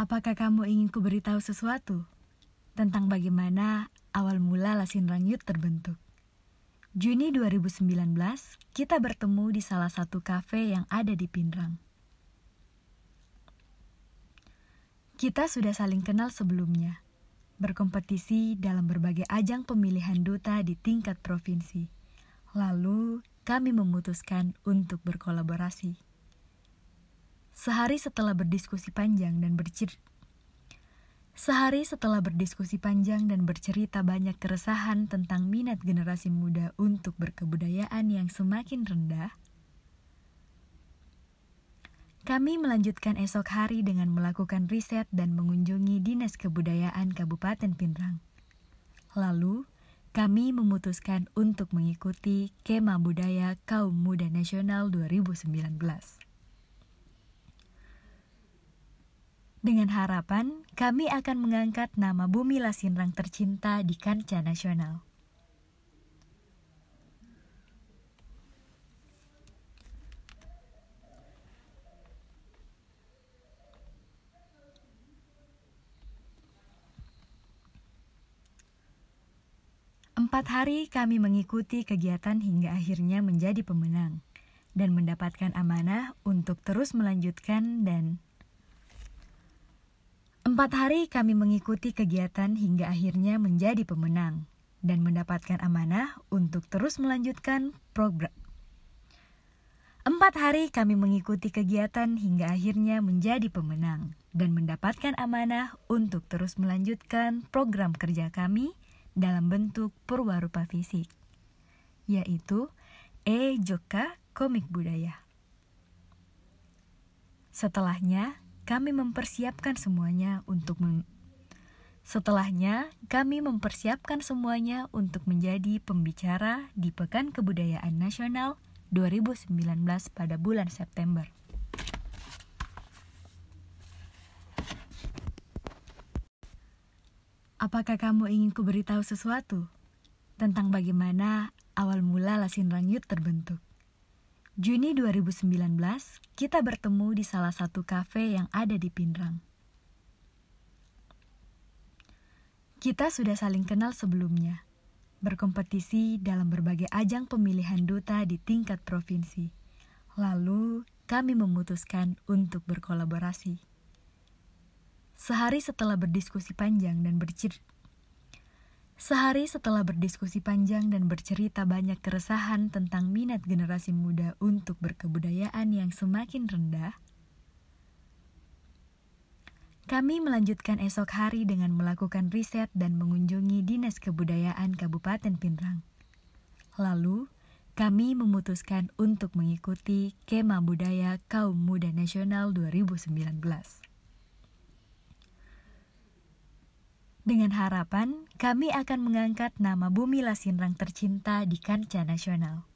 Apakah kamu ingin ku beritahu sesuatu tentang bagaimana awal mula Lasin Rangyut terbentuk? Juni 2019, kita bertemu di salah satu kafe yang ada di Pinrang. Kita sudah saling kenal sebelumnya, berkompetisi dalam berbagai ajang pemilihan duta di tingkat provinsi. Lalu, kami memutuskan untuk berkolaborasi. Sehari setelah berdiskusi panjang dan bercer Sehari setelah berdiskusi panjang dan bercerita banyak keresahan tentang minat generasi muda untuk berkebudayaan yang semakin rendah, kami melanjutkan esok hari dengan melakukan riset dan mengunjungi Dinas Kebudayaan Kabupaten Pinrang. Lalu, kami memutuskan untuk mengikuti Kema Budaya Kaum Muda Nasional 2019. Dengan harapan, kami akan mengangkat nama Bumi Lasinrang tercinta di kancah nasional. Empat hari kami mengikuti kegiatan hingga akhirnya menjadi pemenang dan mendapatkan amanah untuk terus melanjutkan dan Empat hari kami mengikuti kegiatan hingga akhirnya menjadi pemenang dan mendapatkan amanah untuk terus melanjutkan program. Empat hari kami mengikuti kegiatan hingga akhirnya menjadi pemenang dan mendapatkan amanah untuk terus melanjutkan program kerja kami dalam bentuk purwarupa fisik, yaitu E-Joka Komik Budaya. Setelahnya, kami mempersiapkan semuanya untuk meng Setelahnya, kami mempersiapkan semuanya untuk menjadi pembicara di Pekan Kebudayaan Nasional 2019 pada bulan September. Apakah kamu ingin ku beritahu sesuatu tentang bagaimana awal mula Lasin Rangyut terbentuk? Juni 2019, kita bertemu di salah satu kafe yang ada di Pinrang. Kita sudah saling kenal sebelumnya, berkompetisi dalam berbagai ajang pemilihan duta di tingkat provinsi. Lalu, kami memutuskan untuk berkolaborasi. Sehari setelah berdiskusi panjang dan bercerita Sehari setelah berdiskusi panjang dan bercerita banyak keresahan tentang minat generasi muda untuk berkebudayaan yang semakin rendah, kami melanjutkan esok hari dengan melakukan riset dan mengunjungi Dinas Kebudayaan Kabupaten Pinrang. Lalu, kami memutuskan untuk mengikuti Kema Budaya Kaum Muda Nasional 2019. Dengan harapan, kami akan mengangkat nama Bumi Lasinrang tercinta di kancah nasional.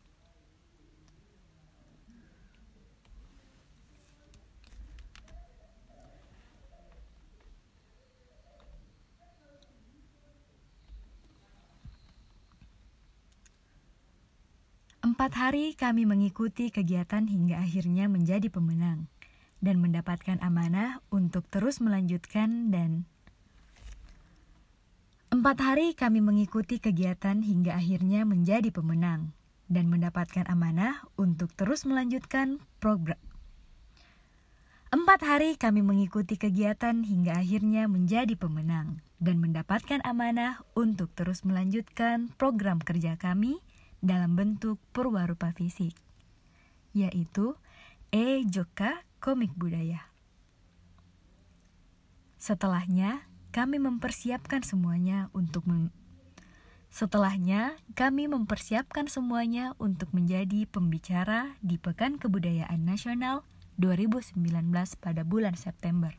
Empat hari kami mengikuti kegiatan hingga akhirnya menjadi pemenang dan mendapatkan amanah untuk terus melanjutkan dan Empat hari kami mengikuti kegiatan hingga akhirnya menjadi pemenang dan mendapatkan amanah untuk terus melanjutkan program. Empat hari kami mengikuti kegiatan hingga akhirnya menjadi pemenang dan mendapatkan amanah untuk terus melanjutkan program kerja kami dalam bentuk purwarupa fisik, yaitu E-Joka Komik Budaya. Setelahnya, kami mempersiapkan semuanya untuk meng Setelahnya, kami mempersiapkan semuanya untuk menjadi pembicara di Pekan Kebudayaan Nasional 2019 pada bulan September.